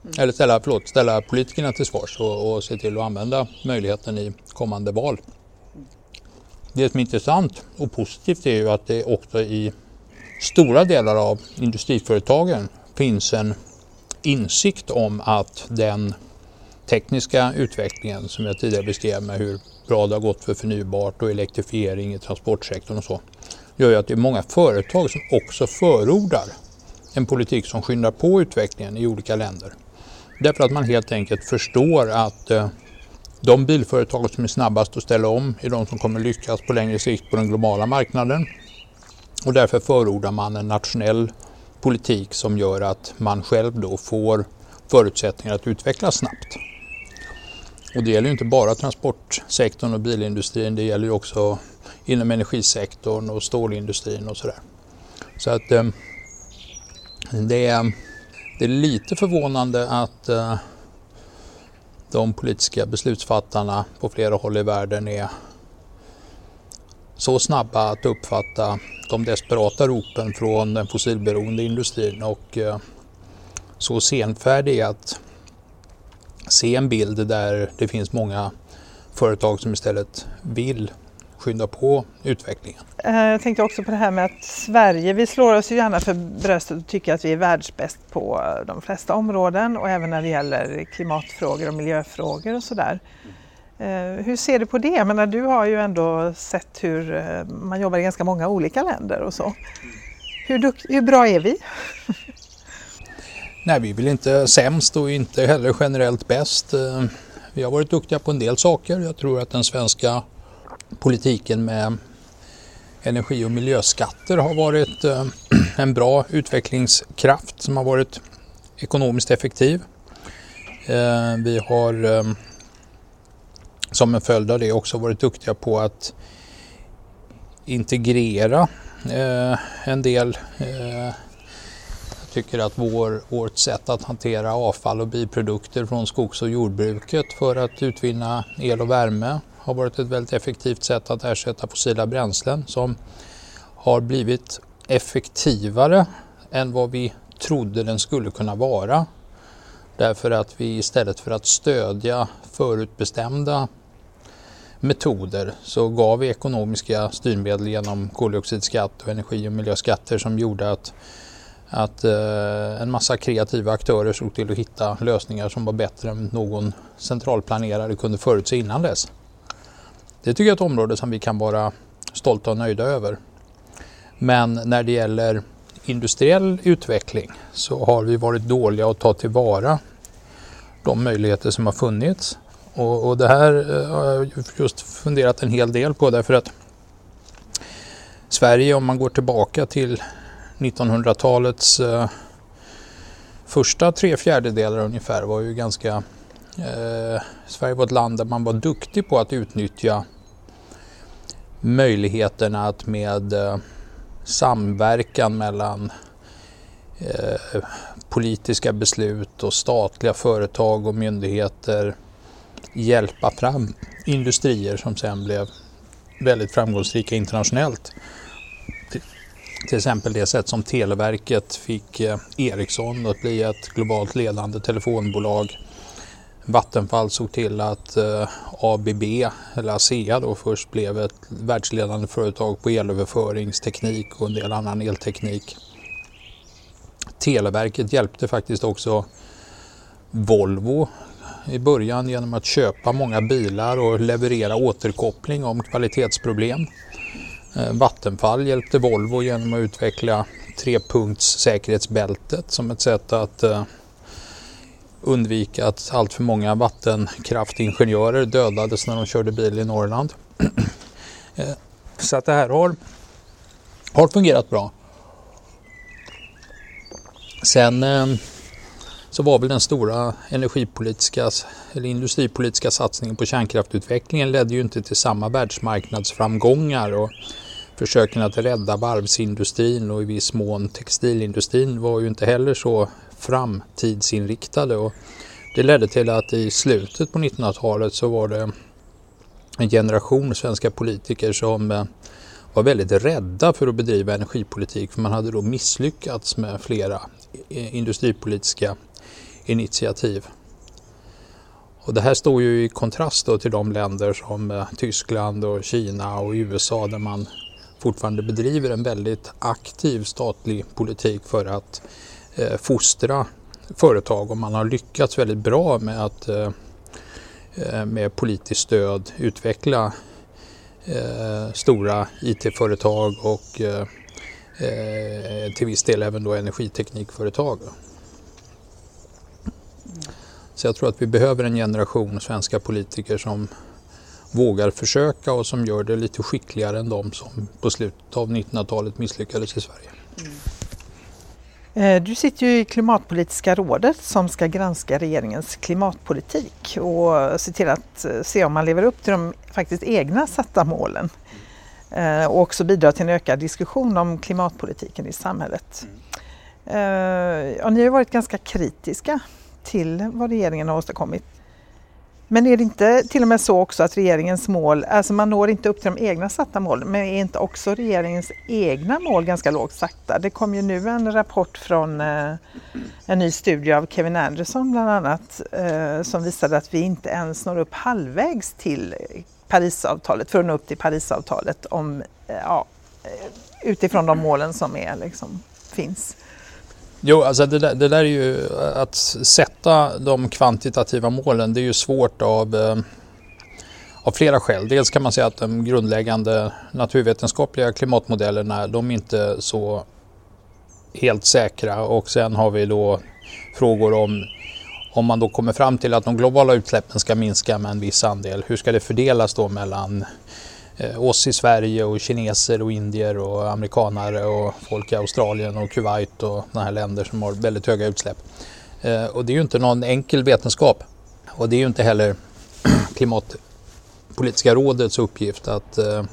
Mm. Eller ställa, förlåt, ställa politikerna till svars och, och se till att använda möjligheten i kommande val. Det som är intressant och positivt är ju att det också i stora delar av industriföretagen finns en insikt om att den tekniska utvecklingen som jag tidigare beskrev med hur bra det har gått för förnybart och elektrifiering i transportsektorn och så gör ju att det är många företag som också förordar en politik som skyndar på utvecklingen i olika länder. Därför att man helt enkelt förstår att eh, de bilföretag som är snabbast att ställa om är de som kommer lyckas på längre sikt på den globala marknaden. Och därför förordar man en nationell politik som gör att man själv då får förutsättningar att utvecklas snabbt. Och det gäller ju inte bara transportsektorn och bilindustrin, det gäller ju också inom energisektorn och stålindustrin och sådär. Så att eh, det, är, det är lite förvånande att eh, de politiska beslutsfattarna på flera håll i världen är så snabba att uppfatta de desperata ropen från den fossilberoende industrin och eh, så senfärdiga att se en bild där det finns många företag som istället vill skynda på utvecklingen. Eh, jag tänkte också på det här med att Sverige, vi slår oss ju gärna för bröstet och tycker att vi är världsbäst på de flesta områden och även när det gäller klimatfrågor och miljöfrågor och sådär. Eh, hur ser du på det? Men du har ju ändå sett hur eh, man jobbar i ganska många olika länder och så. Hur, hur bra är vi? Nej, vi är väl inte sämst och inte heller generellt bäst. Eh, vi har varit duktiga på en del saker. Jag tror att den svenska politiken med energi och miljöskatter har varit <clears throat> en bra utvecklingskraft som har varit ekonomiskt effektiv. Vi har som en följd av det också varit duktiga på att integrera eh, en del eh, jag tycker att vår, vårt sätt att hantera avfall och biprodukter från skogs och jordbruket för att utvinna el och värme har varit ett väldigt effektivt sätt att ersätta fossila bränslen som har blivit effektivare än vad vi trodde den skulle kunna vara. Därför att vi istället för att stödja förutbestämda metoder så gav vi ekonomiska styrmedel genom koldioxidskatt och energi och miljöskatter som gjorde att, att eh, en massa kreativa aktörer såg till att hitta lösningar som var bättre än någon centralplanerare kunde förutse innan dess. Det tycker jag är ett område som vi kan vara stolta och nöjda över. Men när det gäller industriell utveckling så har vi varit dåliga att ta tillvara de möjligheter som har funnits. Och, och det här eh, har jag just funderat en hel del på därför att Sverige om man går tillbaka till 1900-talets eh, första tre fjärdedelar ungefär var ju ganska Eh, Sverige var ett land där man var duktig på att utnyttja möjligheterna att med eh, samverkan mellan eh, politiska beslut och statliga företag och myndigheter hjälpa fram industrier som sen blev väldigt framgångsrika internationellt. Till exempel det sätt som Televerket fick eh, Ericsson att bli ett globalt ledande telefonbolag. Vattenfall såg till att eh, ABB, eller ASEA då först blev ett världsledande företag på elöverföringsteknik och en del annan elteknik. Televerket hjälpte faktiskt också Volvo i början genom att köpa många bilar och leverera återkoppling om kvalitetsproblem. Eh, Vattenfall hjälpte Volvo genom att utveckla trepunkts säkerhetsbältet som ett sätt att eh, undvika att allt för många vattenkraftingenjörer dödades när de körde bil i Norrland. <clears throat> Eh, så att det här har, har fungerat bra. Sen så var väl den stora energipolitiska eller industripolitiska satsningen på kärnkraftutvecklingen ledde ju inte till samma världsmarknadsframgångar och försöken att rädda varvsindustrin och i viss mån textilindustrin var ju inte heller så framtidsinriktade. Och det ledde till att i slutet på 1900-talet så var det en generation svenska politiker som eh, var väldigt rädda för att bedriva energipolitik för man hade då misslyckats med flera eh, industripolitiska initiativ. Och det här står ju i kontrast till de länder som eh, Tyskland och Kina och USA där man fortfarande bedriver en väldigt aktiv statlig politik för att eh, fostra företag och man har lyckats väldigt bra med att eh, eh med politiskt stöd utveckla eh, stora IT-företag och eh, eh, till viss del även då energiteknikföretag. Så jag tror att vi behöver en generation svenska politiker som vågar försöka och som gör det lite skickligare än de som på slutet av 1900-talet misslyckades i Sverige. Mm. Du sitter ju i Klimatpolitiska rådet som ska granska regeringens klimatpolitik och se till att eh, se om man lever upp till de faktiskt egna satta målen. Eh, och också bidra till en ökad diskussion om klimatpolitiken i samhället. Mm. Ja, ni har varit ganska kritiska till vad regeringen har åstadkommit. Men är det inte till och med så också att regeringens mål, alltså man når inte upp till de egna satta målen, men är inte också regeringens egna mål ganska lågt satta? Det kom ju nu en rapport från eh, en ny studie av Kevin Anderson bland annat eh, som visade att vi inte ens når upp halvvägs till Parisavtalet, för att nå upp till Parisavtalet om, eh, ja, eh, utifrån de målen som är, liksom, finns. Jo, alltså det där, det där, är ju eh, att sätta de kvantitativa målen. Det är ju svårt av, eh, av flera skäl. Dels kan man säga att de grundläggande naturvetenskapliga klimatmodellerna de är inte så helt säkra och sen har vi då frågor om om man då kommer fram till att de globala utsläppen ska minska med en viss andel, hur ska det fördelas då mellan oss i Sverige och kineser och indier och amerikanare och folk i Australien och Kuwait och sådana här länder som har väldigt höga utsläpp. Eh, och det är ju inte någon enkel vetenskap och det är ju inte heller <clears throat> klimatpolitiska rådets uppgift att eh,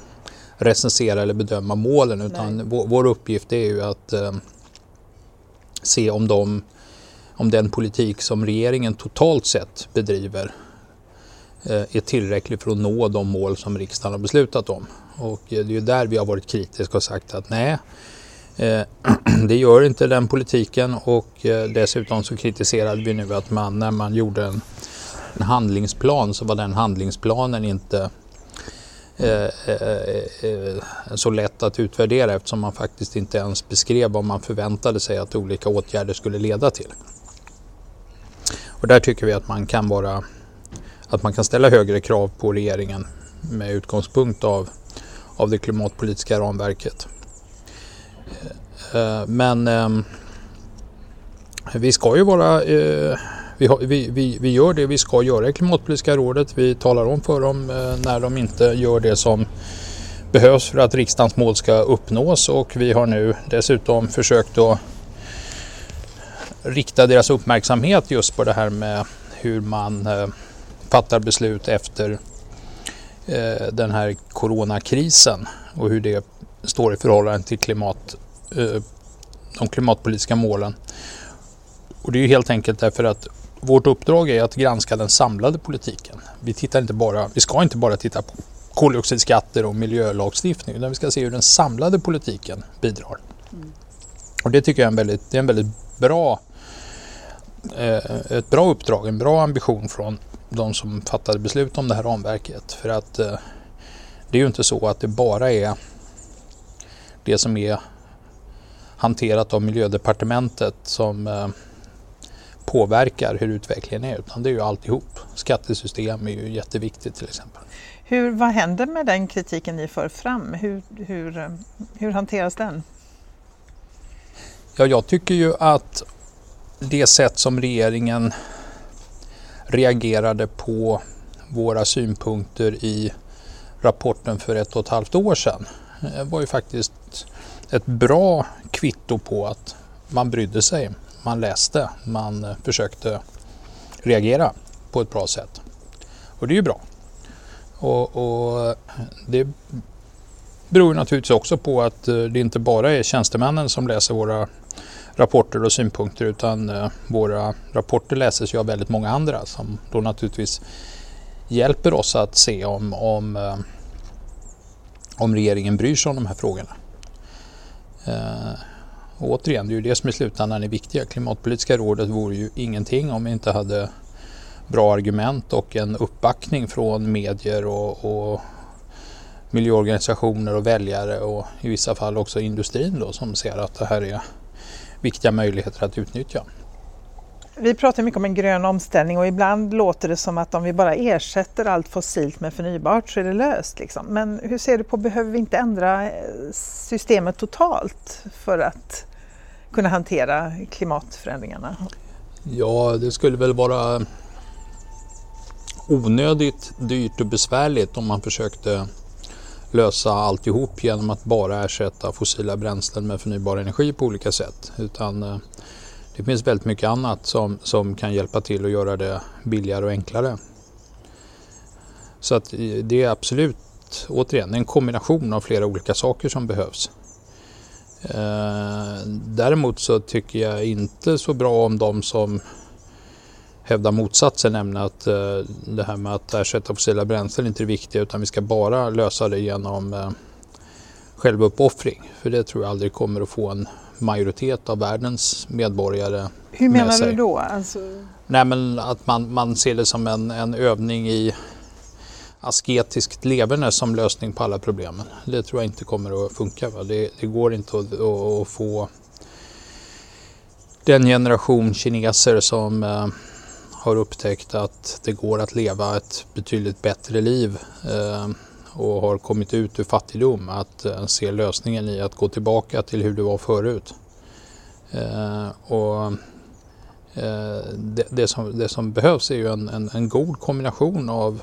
recensera eller bedöma målen utan vår, vår, uppgift är ju att se om, de, om den politik som regeringen totalt sett bedriver Eh, Eh, är tillräcklig för att nå de mål som riksdagen har beslutat om. Och eh, det är där vi har varit kritiska och sagt att nej, eh, <clears throat> det gör inte den politiken och dessutom så kritiserade vi nu att man när man gjorde en, en handlingsplan så var den handlingsplanen inte så lätt att utvärdera eftersom man faktiskt inte ens beskrev vad man förväntade sig att olika åtgärder skulle leda till. Och där tycker vi att man kan vara att man kan ställa högre krav på regeringen med utgångspunkt av, av det klimatpolitiska ramverket. Eh, men ehm, vi ska ju vara eh, vi, vi, vi, vi, gör det vi ska göra i Klimatpolitiska rådet. Vi talar om för dem eh, när de inte gör det som behövs för att riksdagens mål ska uppnås och vi har nu dessutom försökt att rikta deras uppmärksamhet just på det här med hur man fattar beslut efter eh, den här coronakrisen och hur det står i förhållande till klimat, eh, de klimatpolitiska målen. Och det är ju helt enkelt därför att vårt uppdrag är att granska den samlade politiken. Vi, tittar inte bara, vi ska inte bara titta på koldioxidskatter och miljölagstiftning utan vi ska se hur den samlade politiken bidrar. Mm. Och det tycker jag är en väldigt, det är en väldigt bra eh, ett bra uppdrag, en bra ambition från de som fattade beslut om det här ramverket. För att eh, det är ju inte så att det bara är det som är hanterat av miljödepartementet som eh, påverkar hur utvecklingen är utan det är ju alltihop. Skattesystem är ju jätteviktigt till exempel. Hur, vad händer med den kritiken ni för fram? Hur, hur, hur hanteras den? Ja, jag tycker ju att det sätt som regeringen reagerade på våra synpunkter i rapporten för ett och ett halvt år sedan det var ju faktiskt ett bra kvitto på att man brydde sig, man läste, man försökte reagera på ett bra sätt. Och det är ju bra. Och, och det beror naturligtvis också på att det inte bara är tjänstemännen som läser våra rapporter och synpunkter utan eh, våra rapporter läses ju av väldigt många andra som då naturligtvis hjälper oss att se om, om, eh, om regeringen bryr sig om de här frågorna. Eh, och återigen, det är ju det som i slutändan är viktiga. Klimatpolitiska rådet vore ju ingenting om vi inte hade bra argument och en uppbackning från medier och, och miljöorganisationer och väljare och i vissa fall också industrin då som ser att det här är viktiga möjligheter att utnyttja. Vi pratar mycket om en grön omställning och ibland låter det som att om vi bara ersätter allt fossilt med förnybart så är det löst. Liksom. Men hur ser du på, behöver vi inte ändra eh, systemet totalt för att kunna hantera klimatförändringarna? Ja, det skulle väl vara onödigt dyrt och besvärligt om man försökte lösa alltihop genom att bara ersätta fossila bränslen med förnybar energi på olika sätt. Utan eh, det finns väldigt mycket annat som, som kan hjälpa till att göra det billigare och enklare. Så att eh, det är absolut, återigen, en kombination av flera olika saker som behövs. Eh, däremot så tycker jag inte så bra om de som hävda motsatsen, nämligen att eh, det här med att ersätta fossila bränslen inte är viktigt utan vi ska bara lösa det genom eh, självuppoffring. För det tror jag aldrig kommer att få en majoritet av världens medborgare Hur menar sig. du då? Alltså... Nej, men att man, man ser det som en, en övning i asketiskt leverne som lösning på alla problemen. Det tror jag inte kommer att funka. Det, det går inte att, att, få den generation kineser som eh, har upptäckt att det går att leva ett betydligt bättre liv eh, och har kommit ut ur fattigdom att eh, se lösningen i att gå tillbaka till hur det var förut. Eh, och det, det, som, det som behövs är ju en, en, en god kombination av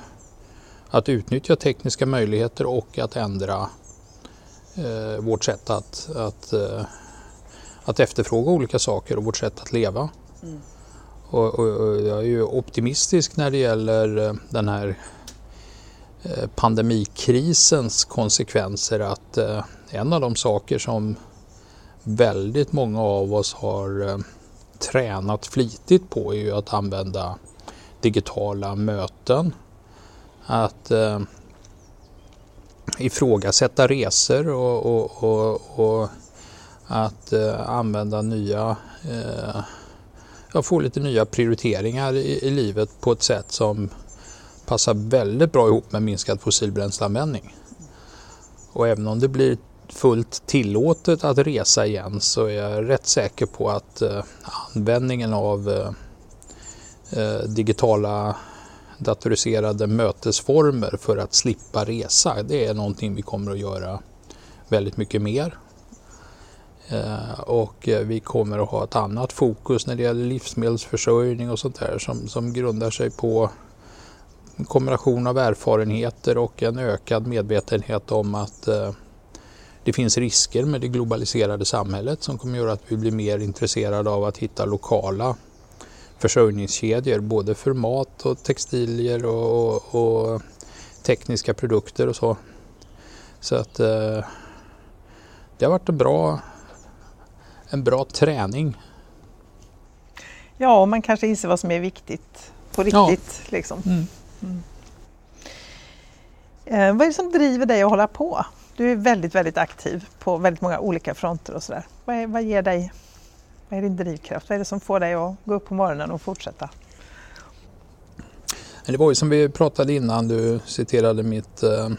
att utnyttja tekniska möjligheter och att ändra eh, vårt sätt att, att, eh, att efterfråga olika saker och vårt sätt att leva. Mm. Och, och, och, jag är ju optimistisk när det gäller eh, den här eh, pandemikrisens konsekvenser att eh, en av de saker som väldigt många av oss har tränat flitigt på är ju att använda digitala möten. Att eh, ifrågasätta resor och, och, och, och att eh, använda nya eh, jag får lite nya prioriteringar i, i livet på ett sätt som passar väldigt bra ihop med minskad fossilbränsleanvändning. Och även om det blir fullt tillåtet att resa igen så är jag rätt säker på att eh, användningen av eh, eh digitala datoriserade mötesformer för att slippa resa, det är någonting vi kommer att göra väldigt mycket mer. Eh, och eh, vi kommer att ha ett annat fokus när det gäller livsmedelsförsörjning och sånt där som, som grundar sig på en kombination av erfarenheter och en ökad medvetenhet om att eh, det finns risker med det globaliserade samhället som kommer göra att vi blir mer intresserade av att hitta lokala försörjningskedjor både för mat och textilier och, och, och tekniska produkter och så. Så att eh, det har varit en bra en bra träning. Ja, och man kanske inser vad som är viktigt på riktigt. Ja. Liksom. Mm. Mm. Eh, vad är det som driver dig att hålla på? Du är väldigt, väldigt aktiv på väldigt många olika fronter och sådär. Vad, vad ger dig, vad är din drivkraft? Vad är det som får dig att gå upp på morgonen och fortsätta? Det var ju som vi pratade innan, du citerade mitt eh,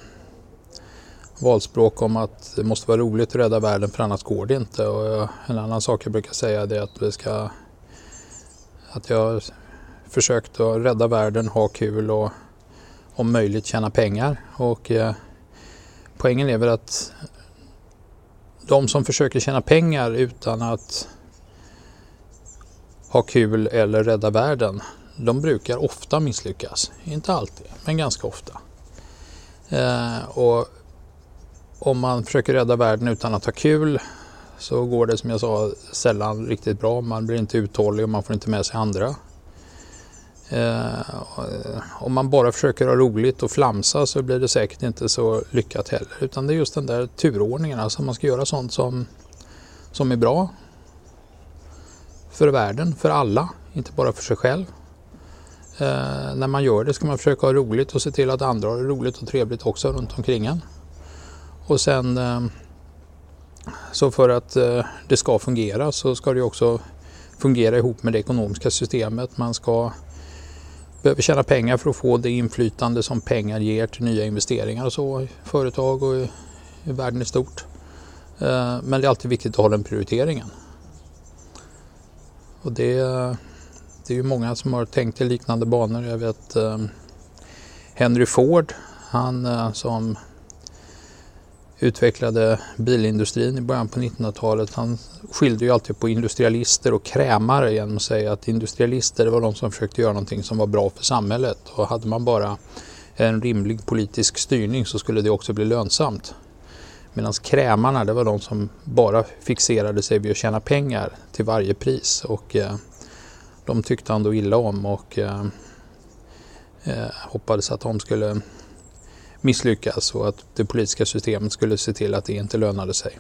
valspråk om att det måste vara roligt att rädda världen för annars går det inte. Och en annan sak jag brukar säga är att vi ska att jag har försökt att rädda världen, ha kul och om möjligt tjäna pengar. Och eh, poängen är väl att de som försöker tjäna pengar utan att ha kul eller rädda världen, de brukar ofta misslyckas. Inte alltid, men ganska ofta. Eh, och om man försöker rädda världen utan att ha kul så går det som jag sa sällan riktigt bra. Man blir inte uthållig och man får inte med sig andra. Eh, om man bara försöker ha roligt och flamsa så blir det säkert inte så lyckat heller. Utan det är just den där turordningen, alltså man ska göra sånt som, som är bra för världen, för alla, inte bara för sig själv. Eh, när man gör det ska man försöka ha roligt och se till att andra har det roligt och trevligt också runt omkring en. Och sen eh, så för att eh, det ska fungera så ska det också fungera ihop med det ekonomiska systemet. Man ska behöver tjäna pengar för att få det inflytande som pengar ger till nya investeringar och så i företag och i, världen i stort. Eh, men det är alltid viktigt att ha den prioriteringen. Och det, det är ju många som har tänkt i liknande banor. Jag vet Henry Ford, han som utvecklade bilindustrin i början på 1900-talet. Han skilde ju alltid på industrialister och krämare genom att säga att industrialister var de som försökte göra någonting som var bra för samhället och hade man bara en rimlig politisk styrning så skulle det också bli lönsamt. Medan krämarna det var de som bara fixerade sig vid att tjäna pengar till varje pris och eh, de tyckte han då illa om och eh, eh hoppades att de skulle misslyckas och att det politiska systemet skulle se till att det inte lönade sig.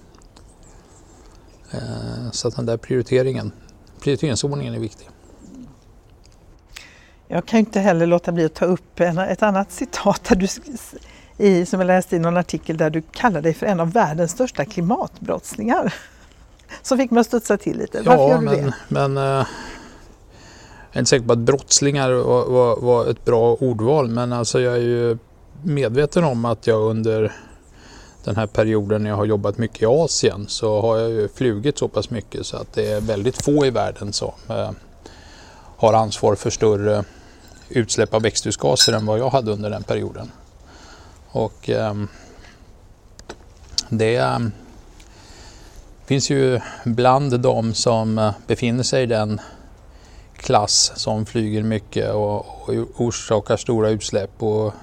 Eh, så att den där prioriteringen, prioriteringsordningen är viktig. Jag kan inte heller låta bli att ta upp ett annat citat där du, i, som jag läste i någon artikel där du kallar dig för en av världens största klimatbrottslingar. <laughs> Som fick mig att studsa till lite. Varför ja, gör du men, det? Men, uh, jag är inte säker på att brottslingar var, var, var, ett bra ordval men alltså jag är ju medveten om att jag under den här perioden när jag har jobbat mycket i Asien så har jag ju flugit så pass mycket så att det är väldigt få i världen som eh, har ansvar för större utsläpp av växthusgaser än vad jag hade under den perioden. Och eh, det eh, finns ju bland de som eh, befinner sig i den klass som flyger mycket och, och orsakar stora utsläpp och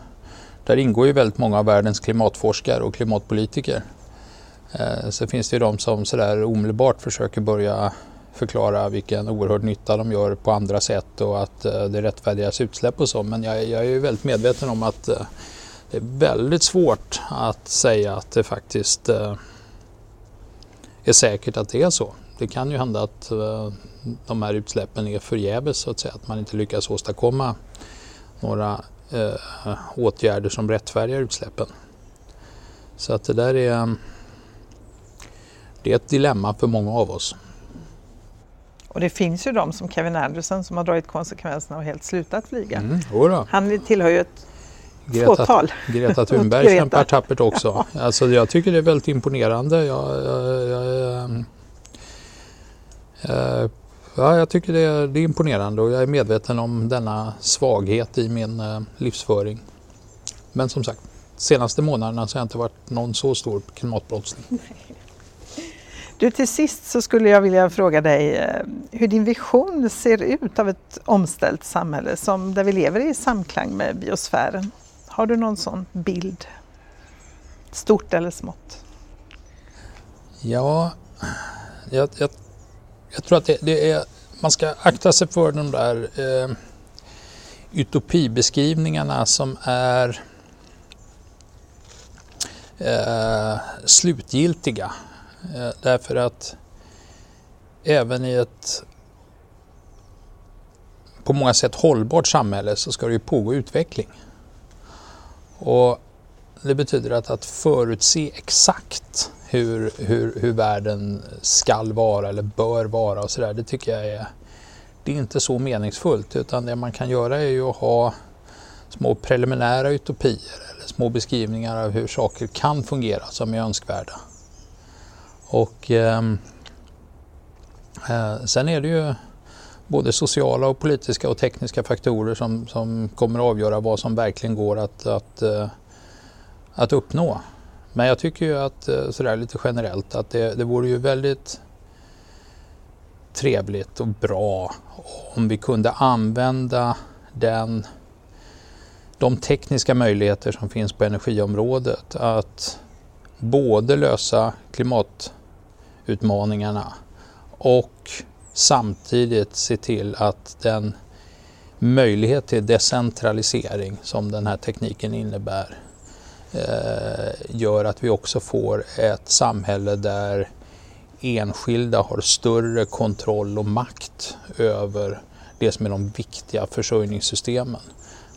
där ingår ju väldigt många av världens klimatforskare och klimatpolitiker. Eh, Sen finns det ju de som sådär omedelbart försöker börja förklara vilken oerhörd nytta de gör på andra sätt och att eh, det rättfärdigas utsläpp och så. Men jag, jag är ju väldigt medveten om att eh, det är väldigt svårt att säga att det faktiskt eh, är säkert att det är så. Det kan ju hända att eh, de här utsläppen är förgäves så att säga, att man inte lyckas åstadkomma några eh, åtgärder som rättfärdigar utsläppen. Så att det där är, det är ett dilemma för många av oss. Och det finns ju de som Kevin Anderson som har dragit konsekvenserna och helt slutat flyga. Mm, Han tillhör ju ett Greta, fåtal. Greta <laughs> Thunberg Greta. kämpar tappert också. Alltså, jag tycker det är väldigt imponerande. Jag, jag, jag, jag Ja, jag tycker det är, det är, imponerande och jag är medveten om denna svaghet i min eh, livsföring. Men som sagt, senaste månaderna så har jag inte varit någon så stor klimatbrottsling. Du, till sist så skulle jag vilja fråga dig eh, hur din vision ser ut av ett omställt samhälle som där vi lever i samklang med biosfären. Har du någon sån bild? Stort eller smått? Ja, jag, jag jag tror att det, det, är, man ska akta sig för de där eh, utopibeskrivningarna som är eh, slutgiltiga. Eh, därför att även i ett på många sätt hållbart samhälle så ska det ju pågå utveckling. Och det betyder att, att förutse exakt hur, hur, hur världen skall vara eller bör vara och sådär, det tycker jag är, det är inte så meningsfullt utan det man kan göra är ju att ha små preliminära utopier eller små beskrivningar av hur saker kan fungera som är önskvärda. Och ehm, eh, sen är det ju både sociala och politiska och tekniska faktorer som, som kommer att avgöra vad som verkligen går att, att, eh, att uppnå. Men jag tycker ju att eh, sådär lite generellt att det, det vore ju väldigt trevligt och bra om vi kunde använda den, de tekniska möjligheter som finns på energiområdet att både lösa klimatutmaningarna och samtidigt se till att den möjlighet till decentralisering som den här tekniken innebär Eh, gör att vi också får ett samhälle där enskilda har större kontroll och makt över det som är de viktiga försörjningssystemen.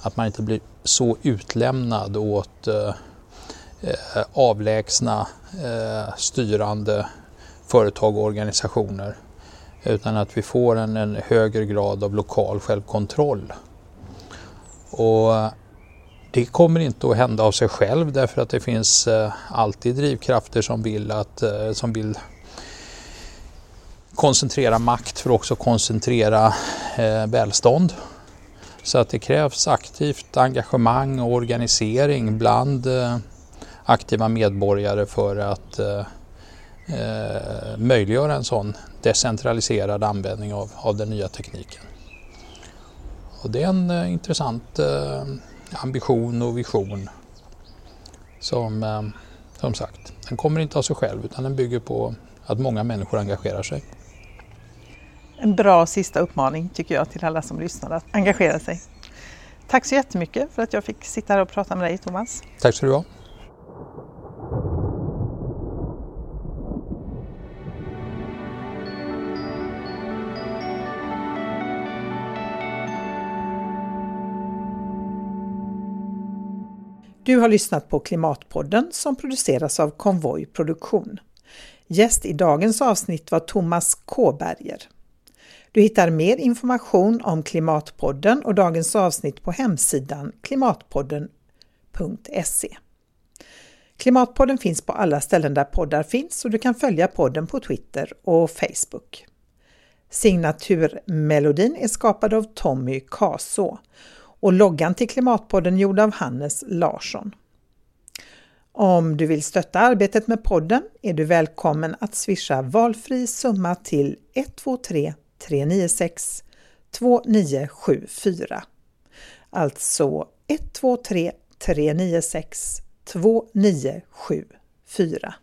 Att man inte blir så utlämnad åt eh, eh avlägsna eh, styrande företag och organisationer utan att vi får en, en högre grad av lokal självkontroll. Och det kommer inte att hända av sig själv därför att det finns eh, alltid drivkrafter som vill, att, eh, som vill koncentrera makt för att också koncentrera eh, välstånd. Så att det krävs aktivt engagemang och organisering bland aktiva medborgare för att eh, möjliggöra en sån decentraliserad användning av, av den nya tekniken. Och det är en eh, intressant eh, ambition och vision som, eh, som sagt, den kommer inte av sig själv utan den bygger på att många människor engagerar sig. En bra sista uppmaning tycker jag till alla som lyssnar att engagera sig. Tack så jättemycket för att jag fick sitta här och prata med dig Thomas. Tack så du ha. Du har lyssnat på Klimatpodden som produceras av Konvoj Produktion. Gäst i dagens avsnitt var Thomas Kåberger. Du hittar mer information om Klimatpodden och dagens avsnitt på hemsidan klimatpodden.se. Klimatpodden finns på alla ställen där poddar finns och du kan följa podden på Twitter och Facebook. Signaturmelodin är skapad av Tommy Kaså och loggan till Klimatpodden gjord av Hannes Larsson. Om du vill stötta arbetet med podden är du välkommen att swisha valfri summa till 123 396 2974. Alltså 123 396 2974.